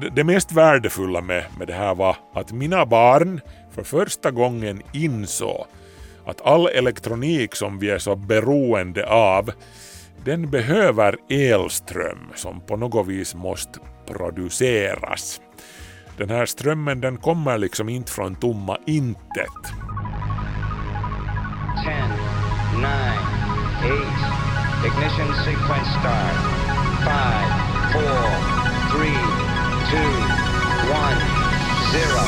det mest värdefulla med, med det här var att mina barn för första gången insåg att all elektronik som vi är så beroende av den behöver elström som på något vis måste produceras. Den här strömmen den kommer liksom inte från tomma intet. 10, 9, 8, ignition sequence start. 5, 4, 3, 2, 1, 0.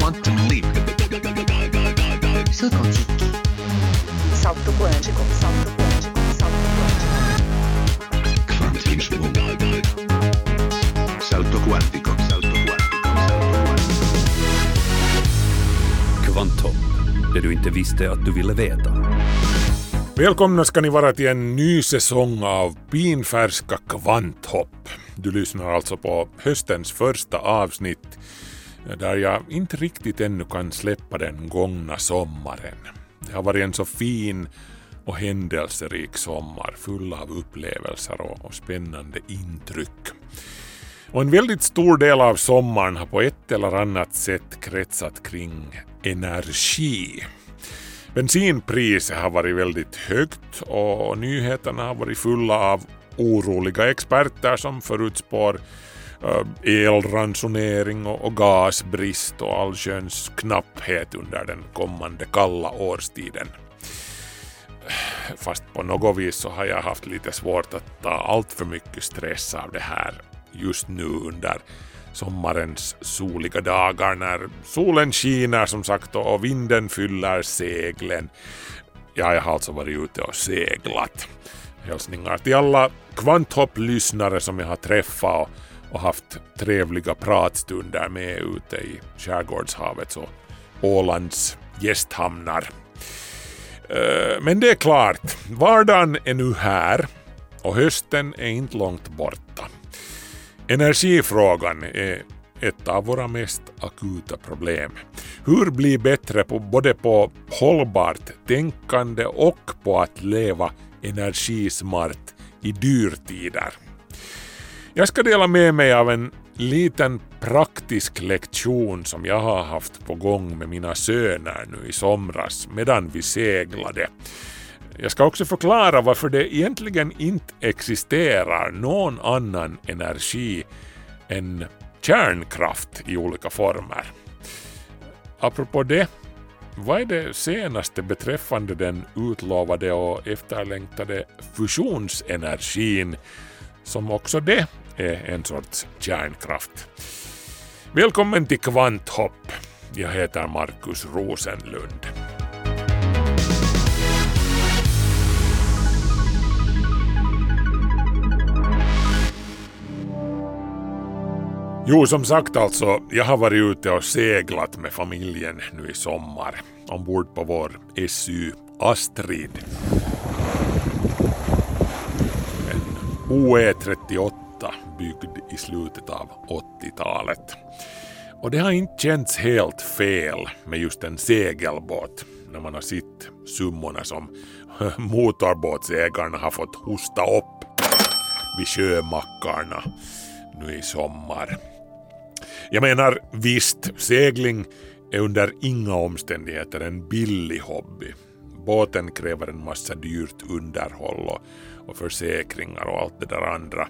Quantum leap. Salto quântico. Salto quântico, salto quântico, salto quântico. Quantum Salto quantico, salto quântico. salto quantico. Kvanthopp, det du inte visste att du ville veta. Välkomna ska ni vara till en ny säsong av pinfärska kvanthopp. Du lyssnar alltså på höstens första avsnitt där jag inte riktigt ännu kan släppa den gångna sommaren. Det har varit en så fin och händelserik sommar full av upplevelser och, och spännande intryck. Och en väldigt stor del av sommaren har på ett eller annat sätt kretsat kring energi. Bensinpriset har varit väldigt högt och nyheterna har varit fulla av oroliga experter som förutspår eh, elransonering och gasbrist och allsköns knapphet under den kommande kalla årstiden. Fast på något vis så har jag haft lite svårt att ta allt för mycket stress av det här just nu under sommarens soliga dagar när solen skiner som sagt och vinden fyller seglen. Ja, jag har alltså varit ute och seglat. Hälsningar till alla kvanthopp-lyssnare som jag har träffat och, och haft trevliga pratstunder med ute i skärgårdshavet och Ålands gästhamnar. Eh, men det är klart, vardagen är nu här och hösten är inte långt borta. Energifrågan är ett av våra mest akuta problem. Hur bli bättre på både på hållbart tänkande och på att leva energismart i dyrtider? Jag ska dela med mig av en liten praktisk lektion som jag har haft på gång med mina söner nu i somras medan vi seglade. Jag ska också förklara varför det egentligen inte existerar någon annan energi än kärnkraft i olika former. Apropå det, vad är det senaste beträffande den utlovade och efterlängtade fusionsenergin som också det är en sorts kärnkraft? Välkommen till Kvanthopp. Jag heter Markus Rosenlund. Jo, som sagt alltså, jag har varit ute och seglat med familjen nu i sommar ombord på vår SU Astrid. En OE38 byggd i slutet av 80-talet. Och det har inte känts helt fel med just en segelbåt när man har sett summorna som motorbåtsägarna har fått hosta upp vid sjömackarna nu i sommar. Jag menar visst, segling är under inga omständigheter en billig hobby. Båten kräver en massa dyrt underhåll och, och försäkringar och allt det där andra.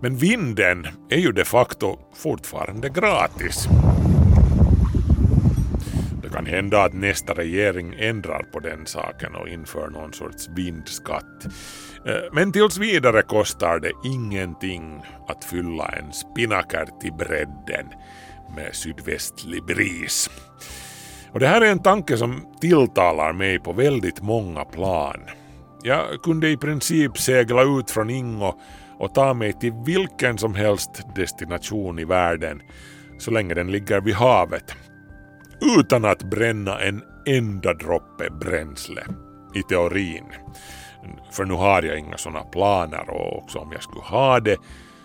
Men vinden är ju de facto fortfarande gratis. Det kan hända att nästa regering ändrar på den saken och inför någon sorts vindskatt. Eh, men tills vidare kostar det ingenting att fylla en spinnaker till bredden med sydvästlig bris. Och det här är en tanke som tilltalar mig på väldigt många plan. Jag kunde i princip segla ut från Ingo och ta mig till vilken som helst destination i världen så länge den ligger vid havet utan att bränna en enda droppe bränsle. I teorin. För nu har jag inga sådana planer och också om jag skulle ha det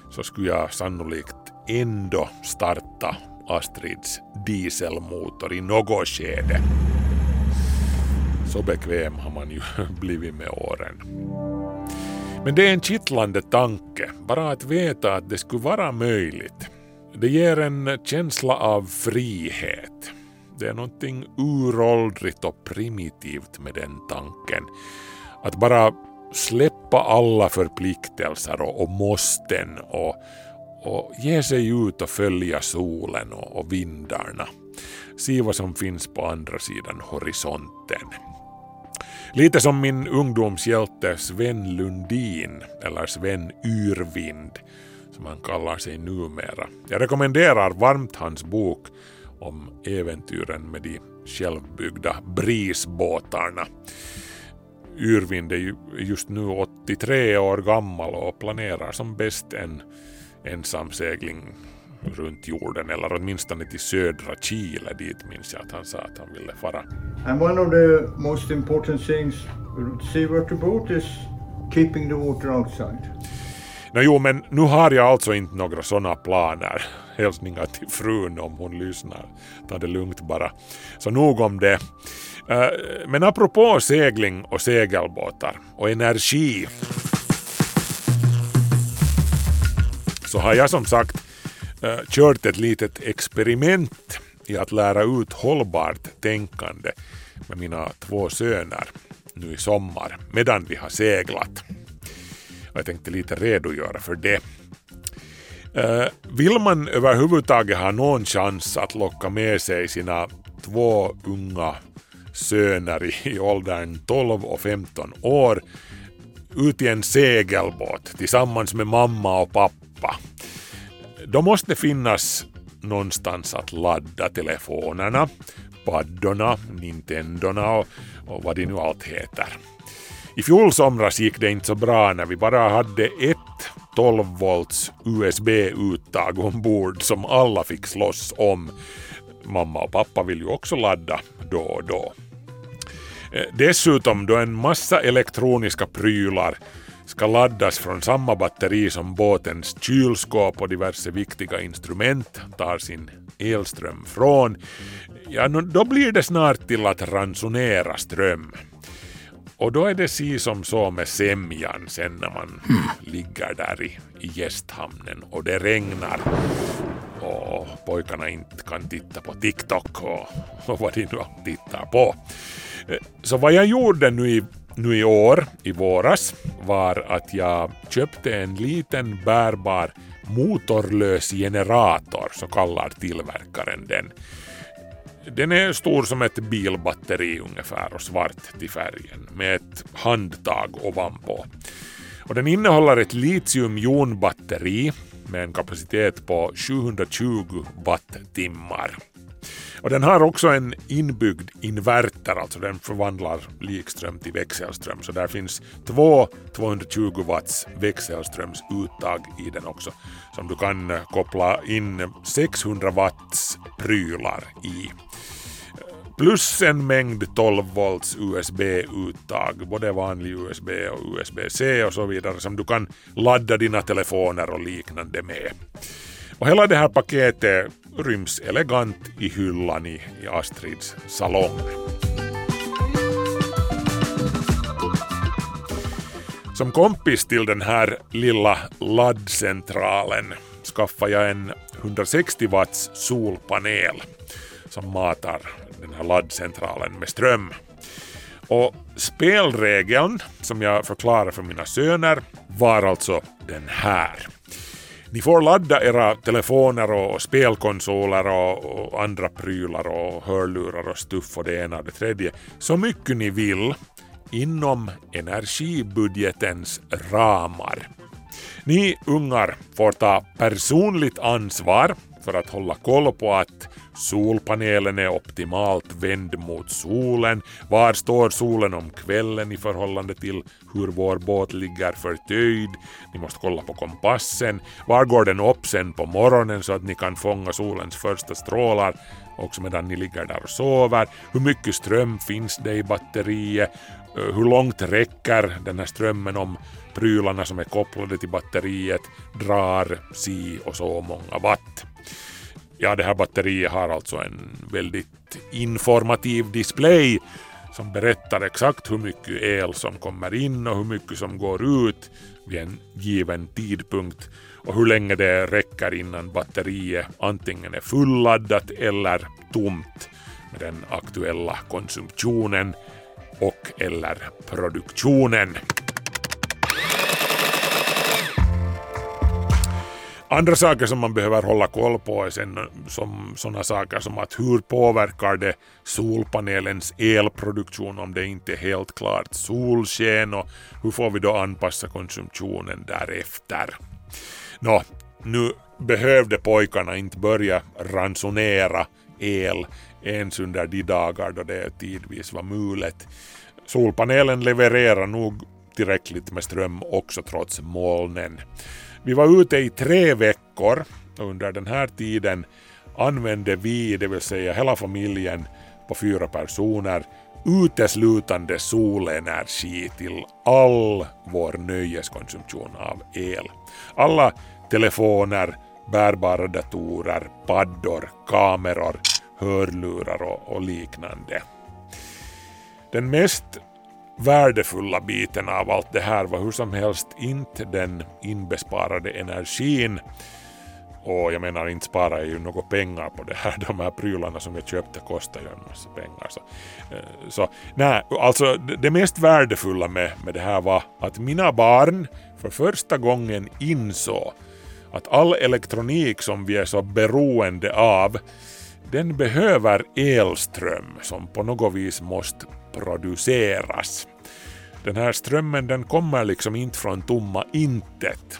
så skulle jag sannolikt ändå starta Astrids dieselmotor i något skede. Så bekväm har man ju blivit med åren. Men det är en kittlande tanke, bara att veta att det skulle vara möjligt. Det ger en känsla av frihet. Det är någonting uråldrigt och primitivt med den tanken. Att bara släppa alla förpliktelser och, och måsten och, och ge sig ut och följa solen och, och vindarna. Se vad som finns på andra sidan horisonten. Lite som min ungdomshjälte Sven Lundin, eller Sven Yrvind, som han kallar sig numera. Jag rekommenderar varmt hans bok om äventyren med de självbyggda brisbåtarna. Yrvind är just nu 83 år gammal och planerar som bäst en ensamsegling runt jorden eller åtminstone till södra Chile dit minns jag att han sa att han ville fara. And one of the most important things seawater boat is keeping the water outside. No, jo, men nu har jag alltså inte några sådana planer. Hälsningar till frun om hon lyssnar. Ta det lugnt bara. Så nog om det. Eh, men apropå segling och segelbåtar och energi så har jag som sagt eh, kört ett litet experiment i att lära ut hållbart tänkande med mina två söner nu i sommar medan vi har seglat. Och jag tänkte lite redogöra för det. Eh, Vill man överhuvudtaget ha någon chans att locka med sig sina två unga söner i åldern 12 och 15 år ut i en segelbåt tillsammans med mamma och pappa då måste det finnas någonstans att ladda telefonerna, paddorna, Nintendona och, och vad det nu allt heter. I fjol somras gick det inte så bra när vi bara hade ett 12 volts USB-uttag ombord som alla fick slåss om. Mamma och pappa vill ju också ladda då och då. Eh, dessutom då en massa elektroniska prylar ska laddas från samma batteri som båtens kylskåp och diverse viktiga instrument tar sin elström från, ja då blir det snart till att ransonera ström. Och då är det si som så med sämjan sen när man mm. ligger där i, i gästhamnen och det regnar och pojkarna inte kan titta på TikTok och, och vad de nu tittar på. Eh, så vad jag gjorde nu i nu i år, i våras, var att jag köpte en liten bärbar motorlös generator, så kallar tillverkaren den. Den är stor som ett bilbatteri ungefär och svart till färgen med ett handtag ovanpå. Och den innehåller ett litiumjonbatteri med en kapacitet på 720 wattimmar. Och den har också en inbyggd inverter, alltså den förvandlar likström till växelström. Så där finns två 220 watts växelströmsuttag i den också som du kan koppla in 600 watts prylar i. Plus en mängd 12 volts USB-uttag, både vanlig USB och USB-C och så vidare som du kan ladda dina telefoner och liknande med. Och hela det här paketet ryms elegant i hyllan i, i Astrids salong. Som kompis till den här lilla laddcentralen skaffade jag en 160 watts solpanel som matar den här laddcentralen med ström. Och spelregeln som jag förklarar för mina söner var alltså den här. Ni får ladda era telefoner och spelkonsoler och, och andra prylar och hörlurar och stuff och det ena och det tredje så mycket ni vill inom energibudgetens ramar. Ni ungar får ta personligt ansvar för att hålla koll på att Solpanelen är optimalt vänd mot solen. Var står solen om kvällen i förhållande till hur vår båt ligger förtöjd? Ni måste kolla på kompassen. Var går den upp sen på morgonen så att ni kan fånga solens första strålar också medan ni ligger där och sover? Hur mycket ström finns det i batteriet? Eh, hur långt räcker den här strömmen om prylarna som är kopplade till batteriet drar si och så många watt? Ja, det här batteriet har alltså en väldigt informativ display som berättar exakt hur mycket el som kommer in och hur mycket som går ut vid en given tidpunkt och hur länge det räcker innan batteriet antingen är fulladdat eller tomt med den aktuella konsumtionen och eller produktionen. Andra saker som man behöver hålla koll på är sen som sådana saker som att hur påverkar det solpanelens elproduktion om det inte är helt klart solsken och hur får vi då anpassa konsumtionen därefter. Nå, nu behövde pojkarna inte börja ransonera el ens under de dagar då det tidvis var mulet. Solpanelen levererar nog tillräckligt med ström också trots molnen. Vi var ute i tre veckor och under den här tiden använde vi, det vill säga hela familjen på fyra personer, uteslutande solenergi till all vår nöjeskonsumtion av el. Alla telefoner, bärbara datorer, paddor, kameror, hörlurar och, och liknande. Den mest värdefulla biten av allt det här var hur som helst inte den inbesparade energin. Och jag menar inte sparar jag ju några pengar på det här. De här prylarna som jag köpte kostar ju en massa pengar. Så, eh, så nej, alltså det mest värdefulla med, med det här var att mina barn för första gången insåg att all elektronik som vi är så beroende av den behöver elström som på något vis måste produceras. Den här strömmen den kommer liksom inte från tomma intet.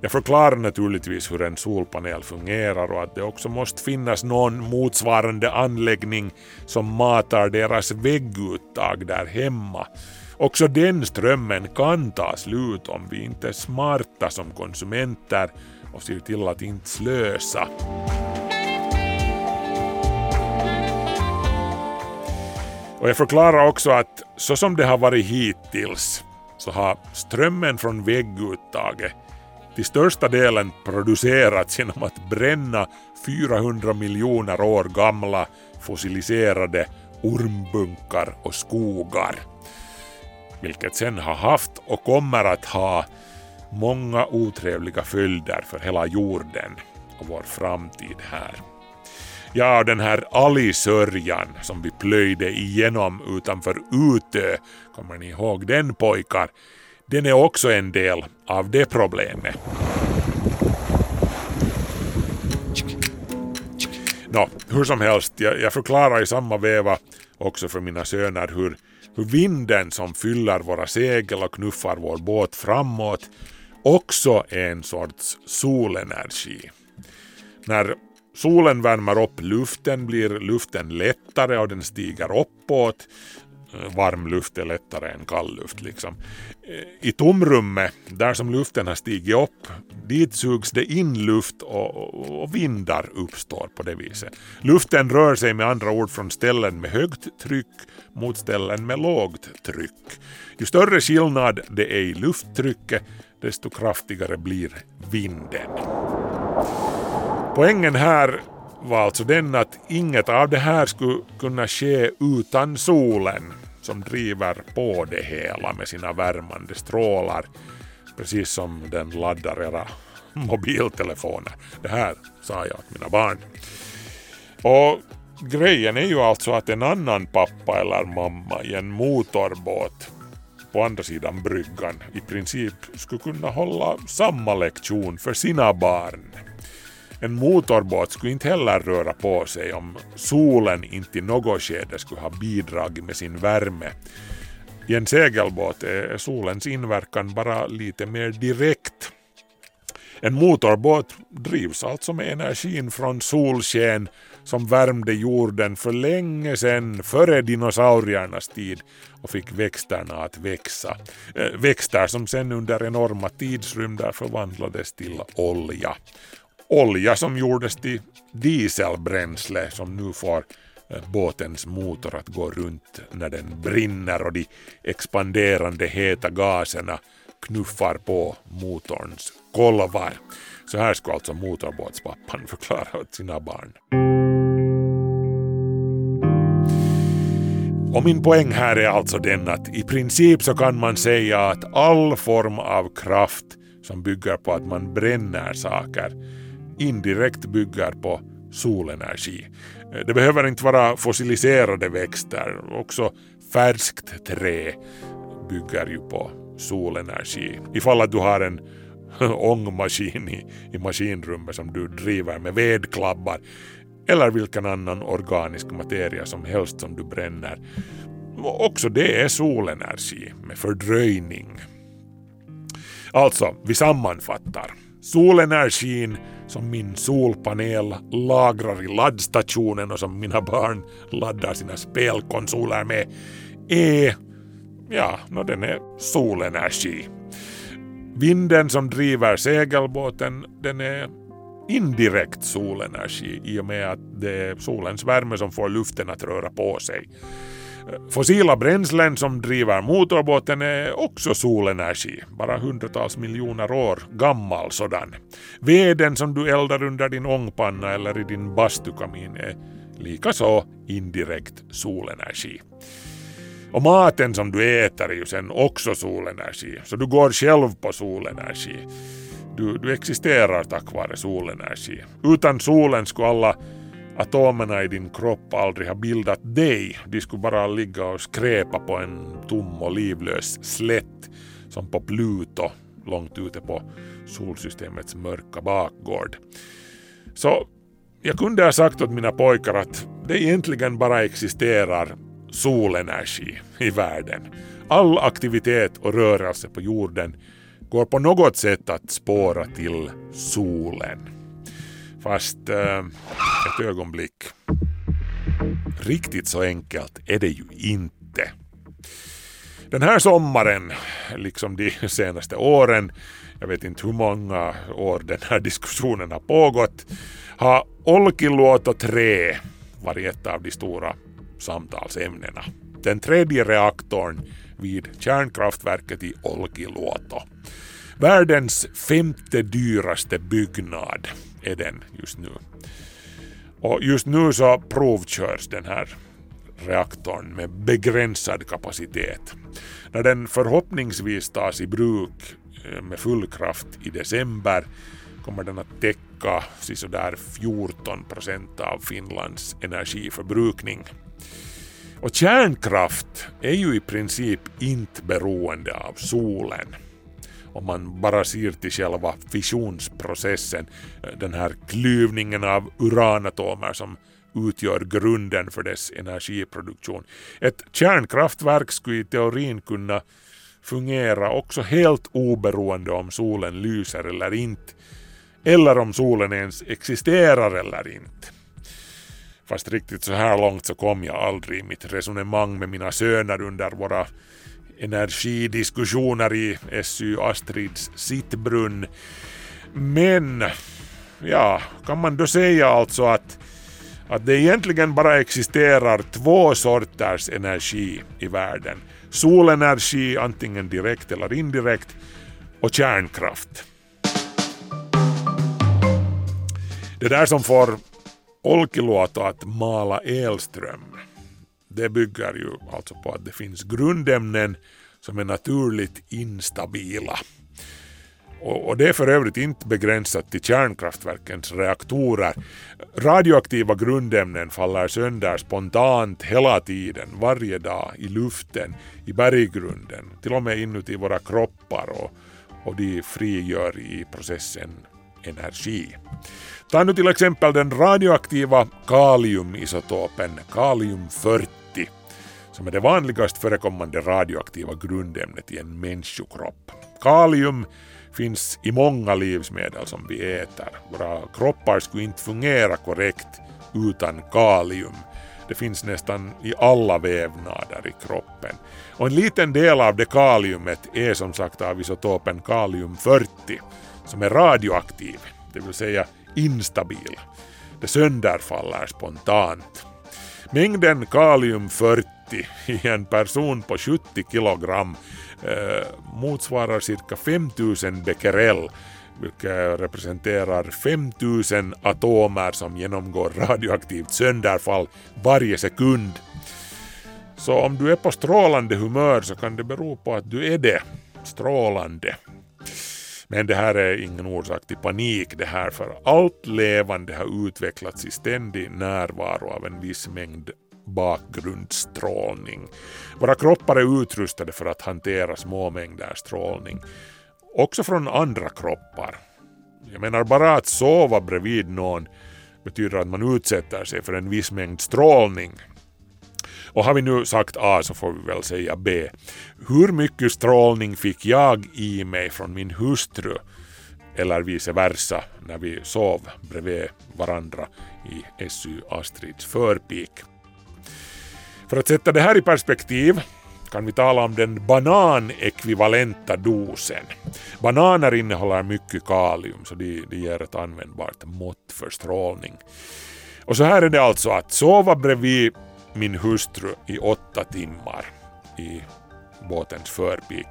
Jag förklarar naturligtvis hur en solpanel fungerar och att det också måste finnas någon motsvarande anläggning som matar deras vägguttag där hemma. Också den strömmen kan ta slut om vi inte är smarta som konsumenter och ser till att inte slösa. Och jag förklarar också att så som det har varit hittills så har strömmen från vägguttaget till största delen producerats genom att bränna 400 miljoner år gamla fossiliserade ormbunkar och skogar. Vilket sen har haft och kommer att ha många otrevliga följder för hela jorden och vår framtid här. Ja, den här alisörjan som vi plöjde igenom utanför Utö, kommer ni ihåg den pojkar? Den är också en del av det problemet. Nå, hur som helst, jag, jag förklarar i samma veva också för mina söner hur, hur vinden som fyller våra segel och knuffar vår båt framåt också är en sorts solenergi. När solen värmer upp luften blir luften lättare och den stiger uppåt. Eh, varm luft är lättare än kall luft. Liksom. Eh, I tomrummet, där som luften har stigit upp, dit sugs det in luft och, och, vindar uppstår på det viset. Luften rör sig med andra ord från ställen med högt tryck mot ställen med lågt tryck. Ju större skillnad det är i lufttrycket, desto kraftigare blir vinden. Poängen här var alltså den att inget av det här skulle kunna ske utan solen som driver på det hela med sina värmande strålar. Precis som den laddar era mobiltelefoner. Det här sa jag åt mina barn. Och grejen är ju alltså att en annan pappa eller mamma i en motorbåt på andra sidan bryggan i princip skulle kunna hålla samma lektion för sina barn. En motorbåt skulle inte heller röra på sig om solen inte i något skede skulle ha bidragit med sin värme. I en segelbåt är solens inverkan bara lite mer direkt. En motorbåt drivs alltså med energin från solsken som värmde jorden för länge sedan, före dinosauriernas tid och fick växterna att växa. Eh, växter som sen under enorma tidsrymder förvandlades till olja olja som gjordes till dieselbränsle som nu får eh, båtens motor att gå runt när den brinner och de expanderande heta gaserna knuffar på motorns kolvar. Så här skulle alltså motorbåtspappan förklara åt sina barn. Och min poäng här är alltså den att i princip så kan man säga att all form av kraft som bygger på att man bränner saker indirekt bygger på solenergi. Eh, det behöver inte vara fossiliserade växter, också färskt trä bygger ju på solenergi. Ifall att du har en ångmaskin i, i maskinrummet som du driver med vedklabbar eller vilken annan organisk materia som helst som du bränner. Också det är solenergi med fördröjning. Alltså, vi sammanfattar. Solenergin som min solpanel lagrar i laddstationen och som mina barn laddar sina spelkonsoler med är, ja, no, den är solenergi. Vinden som driver segelbåten den är indirekt solenergi i och med att det är solens värme som får luften att röra på sig. Fossila bränslen som driver motorbåten är också solenergi, bara hundratals miljoner år gammal sådan. Veden som du eldar under din ångpanna eller i din bastukamin är likaså indirekt solenergi. Och maten som du äter är ju sen också solenergi, så du går själv på solenergi. Du, du existerar tack vare solenergi. Utan solen skulle alla atomerna i din kropp aldrig har bildat dig. De skulle bara ligga och skräpa på en tom och livlös slätt som på Pluto långt ute på solsystemets mörka bakgård. Så jag kunde ha sagt åt mina pojkar att det egentligen bara existerar solenergi i världen. All aktivitet och rörelse på jorden går på något sätt att spåra till solen. Fast eh, ett ögonblick. Riktigt så enkelt är det ju inte. Den här sommaren, liksom de senaste åren, jag vet inte hur många år den här diskussionen har pågått, har Olkiluoto 3 varit ett av de stora samtalsämnena. Den tredje reaktorn vid kärnkraftverket i Olkiluoto. Världens femte dyraste byggnad är den just nu. Och just nu så provkörs den här reaktorn med begränsad kapacitet. När den förhoppningsvis tas i bruk eh, med full kraft i december kommer den att täcka sådär 14 procent av Finlands energiförbrukning. Och kärnkraft är ju i princip inte beroende av solen om man bara ser till själva fissionsprocessen, eh, den här klyvningen av uranatomer som utgör grunden för dess energiproduktion. Ett kärnkraftverk skulle i teorin kunna fungera också helt oberoende om solen lyser eller inte, eller om solen ens existerar eller inte. Fast riktigt så här långt så kom jag aldrig i mitt resonemang med mina söner under våra energidiskussioner i SY Astrids sittbrunn. Men, ja, kan man då säga alltså att, att det egentligen bara existerar två sorters energi i världen. Solenergi, antingen direkt eller indirekt, och kärnkraft. Det där som får Olkiluoto att mala elström det bygger ju alltså på att det finns grundämnen som är naturligt instabila. Och, och det är för övrigt inte begränsat till kärnkraftverkens reaktorer. Radioaktiva grundämnen faller sönder spontant hela tiden, varje dag, i luften, i berggrunden, till och med inuti våra kroppar och, och de frigör i processen energi. Ta nu till exempel den radioaktiva kaliumisotopen kalium-40 som är det vanligast förekommande radioaktiva grundämnet i en människokropp. Kalium finns i många livsmedel som vi äter. Våra kroppar skulle inte fungera korrekt utan kalium. Det finns nästan i alla vävnader i kroppen. Och en liten del av det kaliumet är som sagt av isotopen kalium-40 som är radioaktiv, det vill säga instabil. Det sönderfaller spontant. Mängden kalium-40 i en person på 70 kilogram eh, motsvarar cirka 5000 becquerel vilket representerar 5000 atomer som genomgår radioaktivt sönderfall varje sekund. Så om du är på strålande humör så kan det bero på att du är det. Strålande. Men det här är ingen orsak till panik det här för allt levande har utvecklats i ständig närvaro av en viss mängd bakgrundsstrålning. Våra kroppar är utrustade för att hantera små mängder strålning. Också från andra kroppar. Jag menar bara att sova bredvid någon betyder att man utsätter sig för en viss mängd strålning. Och har vi nu sagt A så får vi väl säga B. Hur mycket strålning fick jag i mig från min hustru eller vice versa när vi sov bredvid varandra i SU Astrids förpik? För att sätta det här i perspektiv kan vi tala om den bananekvivalenta dosen. Bananer innehåller mycket kalium så de, de ger ett användbart mått för strålning. Och så här är det alltså att sova bredvid min hustru i åtta timmar i båtens förpik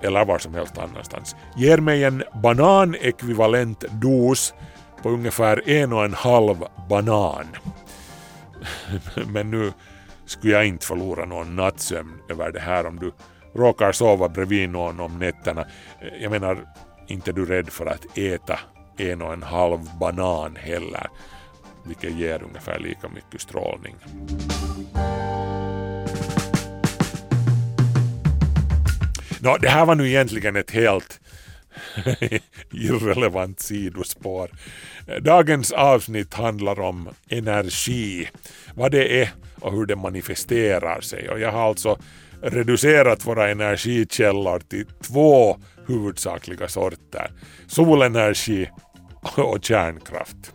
eller var som helst annanstans ger mig en bananekvivalent dos på ungefär en och en halv banan. Men nu skulle jag inte förlora någon nattsömn över det här om du råkar sova bredvid någon om nätterna. Jag menar, inte är du rädd för att äta en och en halv banan heller, vilket ger ungefär lika mycket strålning. Nå, det här var nu egentligen ett helt irrelevant sidospår. Dagens avsnitt handlar om energi, vad det är och hur det manifesterar sig. Och jag har alltså reducerat våra energikällor till två huvudsakliga sorter. Solenergi och kärnkraft.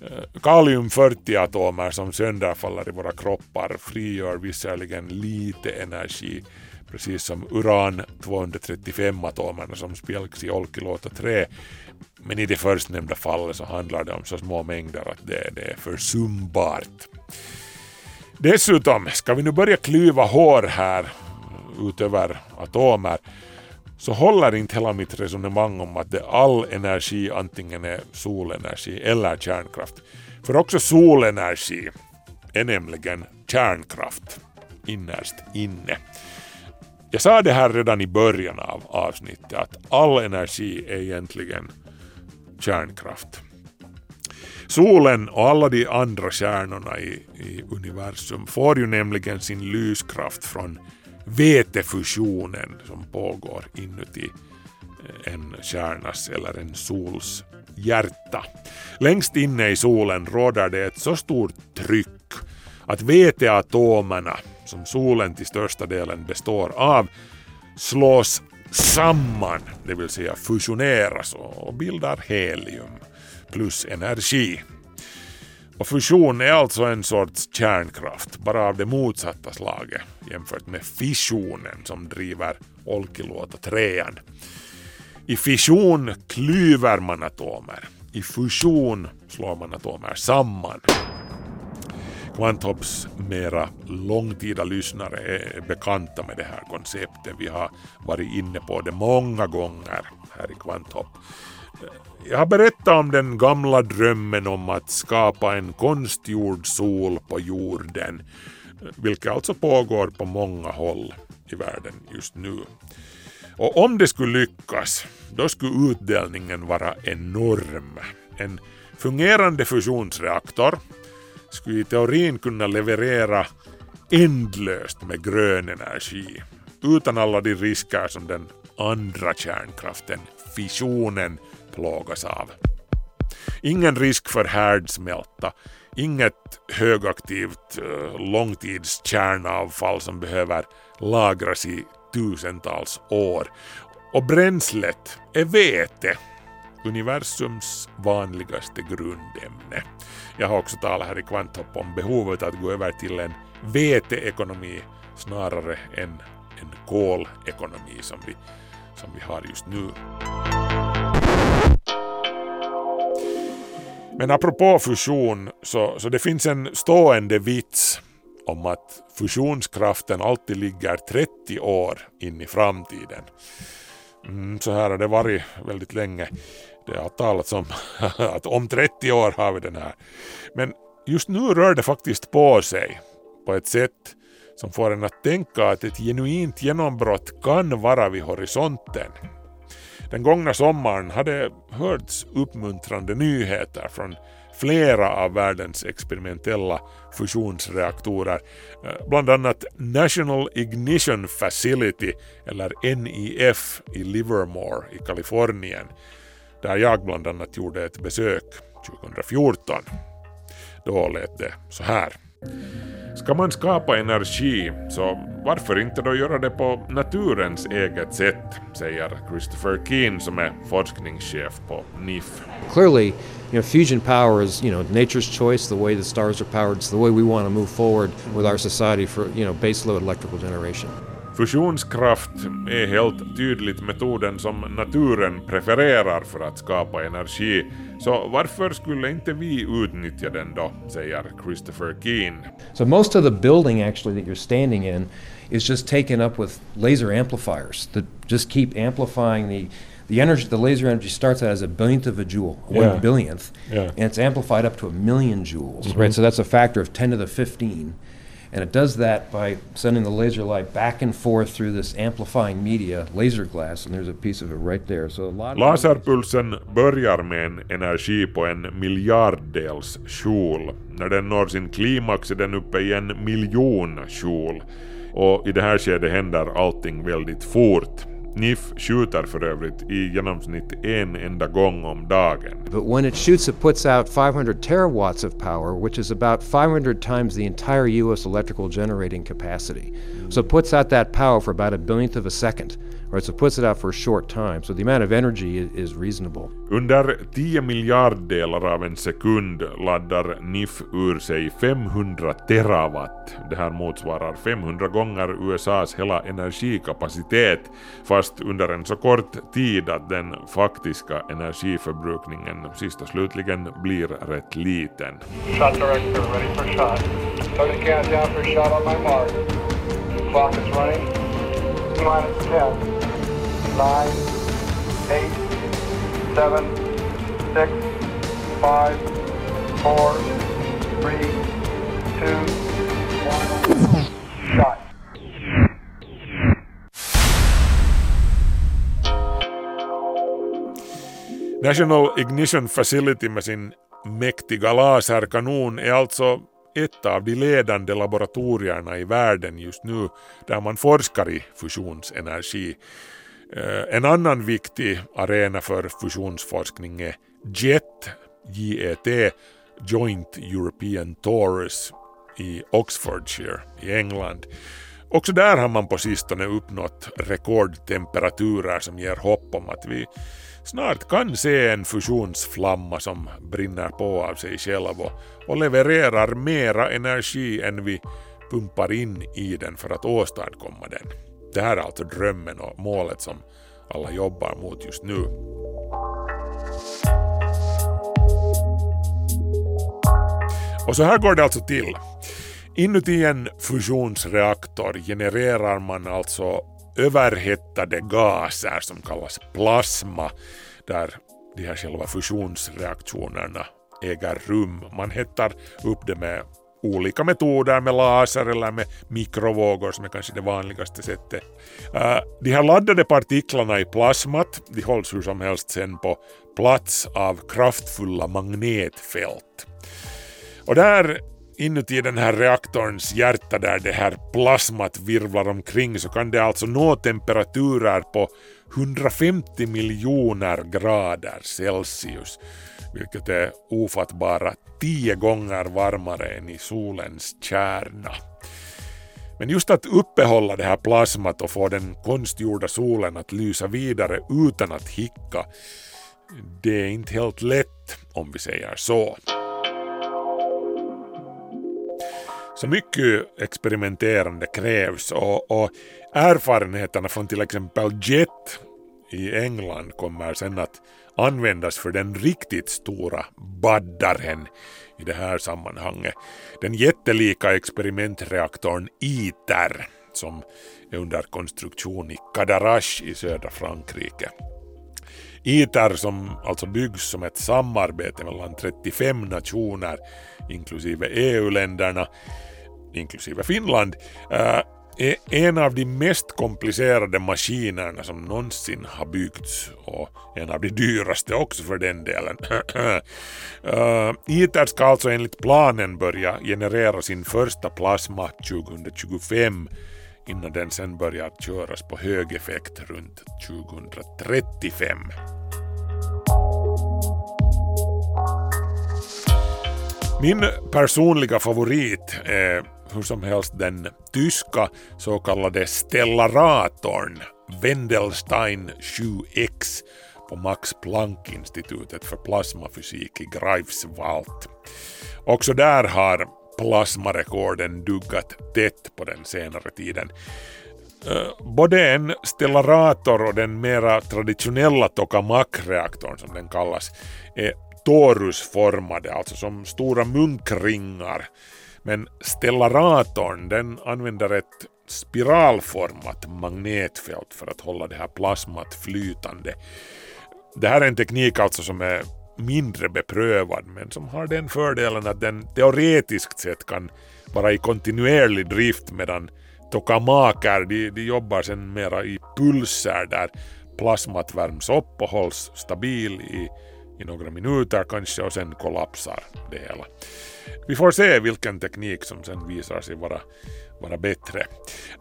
Eh, Kalium 40 atomer som sönderfaller i våra kroppar frigör visserligen lite energi precis som uran 235 atomerna som spjälks i Olkiluoto 3 men i det förstnämnda fallet så handlar det om så små mängder att det, det är försumbart. Dessutom, ska vi nu börja klyva hår här utöver atomer så håller inte hela mitt resonemang om att det all energi antingen är solenergi eller kärnkraft. För också solenergi är nämligen kärnkraft innerst inne. Jag sa det här redan i början av avsnittet att all energi är egentligen kärnkraft. Solen och alla de andra stjärnorna i, i universum får ju nämligen sin lyskraft från vetefusionen som pågår inuti eh, en kärnas eller en sols hjärta. Längst inne i solen råder det ett så stort tryck att veteatomerna, som solen till största delen består av, slås samman, det vill säga fusioneras och bildar helium plus energi. Och fusion är alltså en sorts kärnkraft, bara av det motsatta slaget jämfört med fissionen som driver Olkiluoto 3 I fission klyver man atomer, i fusion slår man atomer samman. Kvanthopps mera långtida lyssnare är bekanta med det här konceptet. Vi har varit inne på det många gånger här i Kvanthopp. Jag har berättat om den gamla drömmen om att skapa en konstgjord sol på jorden, vilket alltså pågår på många håll i världen just nu. Och om det skulle lyckas, då skulle utdelningen vara enorm. En fungerande fusionsreaktor skulle i teorin kunna leverera ändlöst med grön energi utan alla de risker som den andra kärnkraften, fissionen, plågas av. Ingen risk för härdsmälta, inget högaktivt eh, långtidskärnavfall som behöver lagras i tusentals år. Och bränslet är vete, universums vanligaste grundämne. Jag har också talat här i Kvanthopp om behovet att gå över till en veteekonomi snarare än en kolekonomi som vi, som vi har just nu. Men apropå fusion, så, så det finns en stående vits om att fusionskraften alltid ligger 30 år in i framtiden. Mm, så här har det varit väldigt länge. Det har talats om att om 30 år har vi den här. Men just nu rör det faktiskt på sig på ett sätt som får en att tänka att ett genuint genombrott kan vara vid horisonten. Den gångna sommaren hade hörts uppmuntrande nyheter från flera av världens experimentella fusionsreaktorer, eh, bland annat National Ignition Facility eller NIF i Livermore i Kalifornien, där jag bland annat gjorde ett besök 2014. Då lät det så här. Ska man skapa energi, så varför inte då göra det på naturens eget sätt, säger Christopher Keen som är forskningschef på NIF. Clearly, you know, fusion power is, you know, nature's choice, the way the stars are powered, it's the way we want to move forward with our society for, you know, baseload electrical generation. Fusionskraft är helt tydligt metoden som naturen prefererar för att skapa energi, så varför skulle inte vi utnyttja den då, säger Christopher Keen. So most of the building actually that you're standing in is just taken up with laser amplifiers that just keep amplifying the the energy, the laser energy starts out as a billionth of a joule, Yeah. one billionth, Yeah. and it's amplified up to a million joules, right? Mm-hmm. So that's a factor of 10 to the 15. And it does that by sending the laser light back and forth through this amplifying media, laser glass, and there's a piece of it right there. So a lot Laserpulsen börjar med en energi på en miljarddels joule. När den når sin klimax är den uppe i en miljon joule. Och i det här skedet händer allting väldigt fort. NIF skjuter för övrigt i genomsnitt en enda gång om dagen. But when it shoots, it puts out 500 terawatts of power, which is about 500 times the entire U.S. electrical generating capacity. So it puts out that power for about a billionth of a second, right? So it puts it out for a short time. So the amount of energy is, is reasonable. Under 10 miljarddelar av en sekund laddar NIF ur sig 500 terawatt. Det här motsvarar 500 gånger USAs hela energikapacitet, fast under en så kort tid att den faktiska energiförbrukningen sist och slutligen blir rätt liten. Shot director, ready for shot. Start the countdown for shot on my mark. Clock is running. Minus 10, 9, 8, 7, 6, 5, 4, 3, 2, 1. Shot. National Ignition Facility med sin mäktiga laserkanon är alltså ett av de ledande laboratorierna i världen just nu där man forskar i fusionsenergi. Eh, en annan viktig arena för fusionsforskning är JET, JET, Joint European Torus i Oxfordshire i England. Också där har man på sistone uppnått rekordtemperaturer som ger hopp om att vi snart kan se en fusionsflamma som brinner på av sig själv och, och levererar mera energi än vi pumpar in i den för att åstadkomma den. Det här är alltså drömmen och målet som alla jobbar mot just nu. Och så här går det alltså till. Inuti en fusionsreaktor genererar man alltså överhettade gaser som kallas plasma där de här själva fusionsreaktionerna äger rum. Man hettar upp det med olika metoder med laser eller med mikrovågor som är kanske det vanligaste sättet. Äh, de här laddade partiklarna i plasmat de hålls hur som helst sen på plats av kraftfulla magnetfält. Och där inuti den här reaktorns hjärta där det här plasmat virvlar omkring så kan det alltså nå temperaturer på 150 miljoner grader Celsius, vilket är ofattbara tio gånger varmare än i solens kärna. Men just att uppehålla det här plasmat och få den konstgjorda solen att lysa vidare utan att hicka, det är inte helt lätt om vi säger så. Så mycket experimenterande krävs och, och erfarenheterna från till exempel JET i England kommer sen att användas för den riktigt stora baddaren i det här sammanhanget. Den jättelika experimentreaktorn ITER som är under konstruktion i Cadarache i södra Frankrike. ITER som alltså byggs som ett samarbete mellan 35 nationer inklusive EU-länderna inklusive Finland, eh, är en av de mest komplicerade maskinerna som någonsin har byggts och en av de dyraste också för den delen. uh, ITER ska alltså enligt planen börja generera sin första plasma 2025 innan den sen börjar köras på hög effekt runt 2035. Min personliga favorit är hur som helst den tyska så kallade stellaratorn Wendelstein 7X på Max Planck-institutet för plasmafysik i Greifswald. Också där har plasmarekorden duggat tätt på den senare tiden. Eh, både en stellarator och den mera traditionella tokamak-reaktorn som den kallas är torusformade, alltså som stora munkringar men stellaratorn den använder ett spiralformat magnetfält för att hålla det här plasmat flytande. Det här är en teknik alltså som är mindre beprövad men som har den fördelen att den teoretiskt sett kan vara i kontinuerlig drift medan tokamaker de, de jobbar sen mera i pulser där plasmat värms upp och hålls stabil i, i några minuter kanske och sen kollapsar det hela. Vi får se vilken teknik som sen visar sig vara, vara bättre.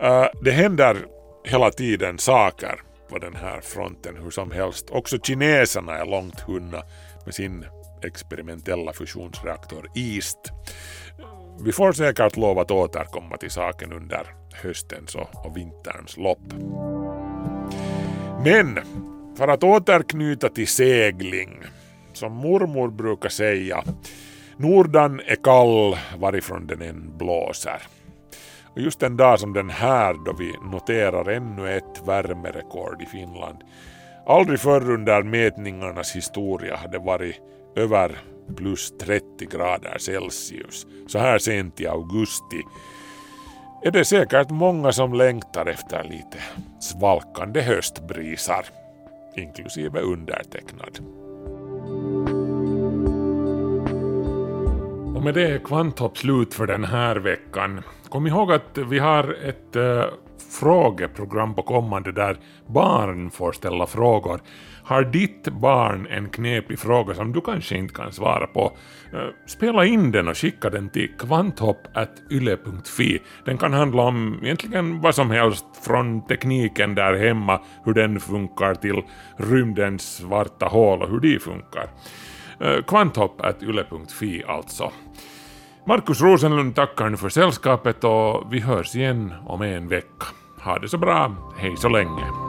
Uh, det händer hela tiden saker på den här fronten hur som helst. Också kineserna är långt hunna med sin experimentella fusionsreaktor East. Vi får säkert lov att återkomma till saken under höstens och vinterns lopp. Men för att återknyta till segling, som mormor brukar säga, Nordan är kall varifrån den än blåser. Och just en dag som den här då vi noterar ännu ett värmerekord i Finland. Aldrig förr under mätningarnas historia hade varit över plus 30 grader Celsius så här sent i augusti är det säkert många som längtar efter lite svalkande höstbrisar, inklusive undertecknad. Och med det är Kvanthopp slut för den här veckan. Kom ihåg att vi har ett äh, frågeprogram på kommande där barn får ställa frågor. Har ditt barn en knepig fråga som du kanske inte kan svara på? Äh, spela in den och skicka den till kvanthopp.yle.fi. Den kan handla om egentligen vad som helst, från tekniken där hemma, hur den funkar, till rymdens svarta hål och hur de funkar. Eh, kvanthopp.yle.fi alltså. Markus Rosenlund tackar nu för sällskapet och vi hörs igen om en vecka. Ha det så bra, hej så länge.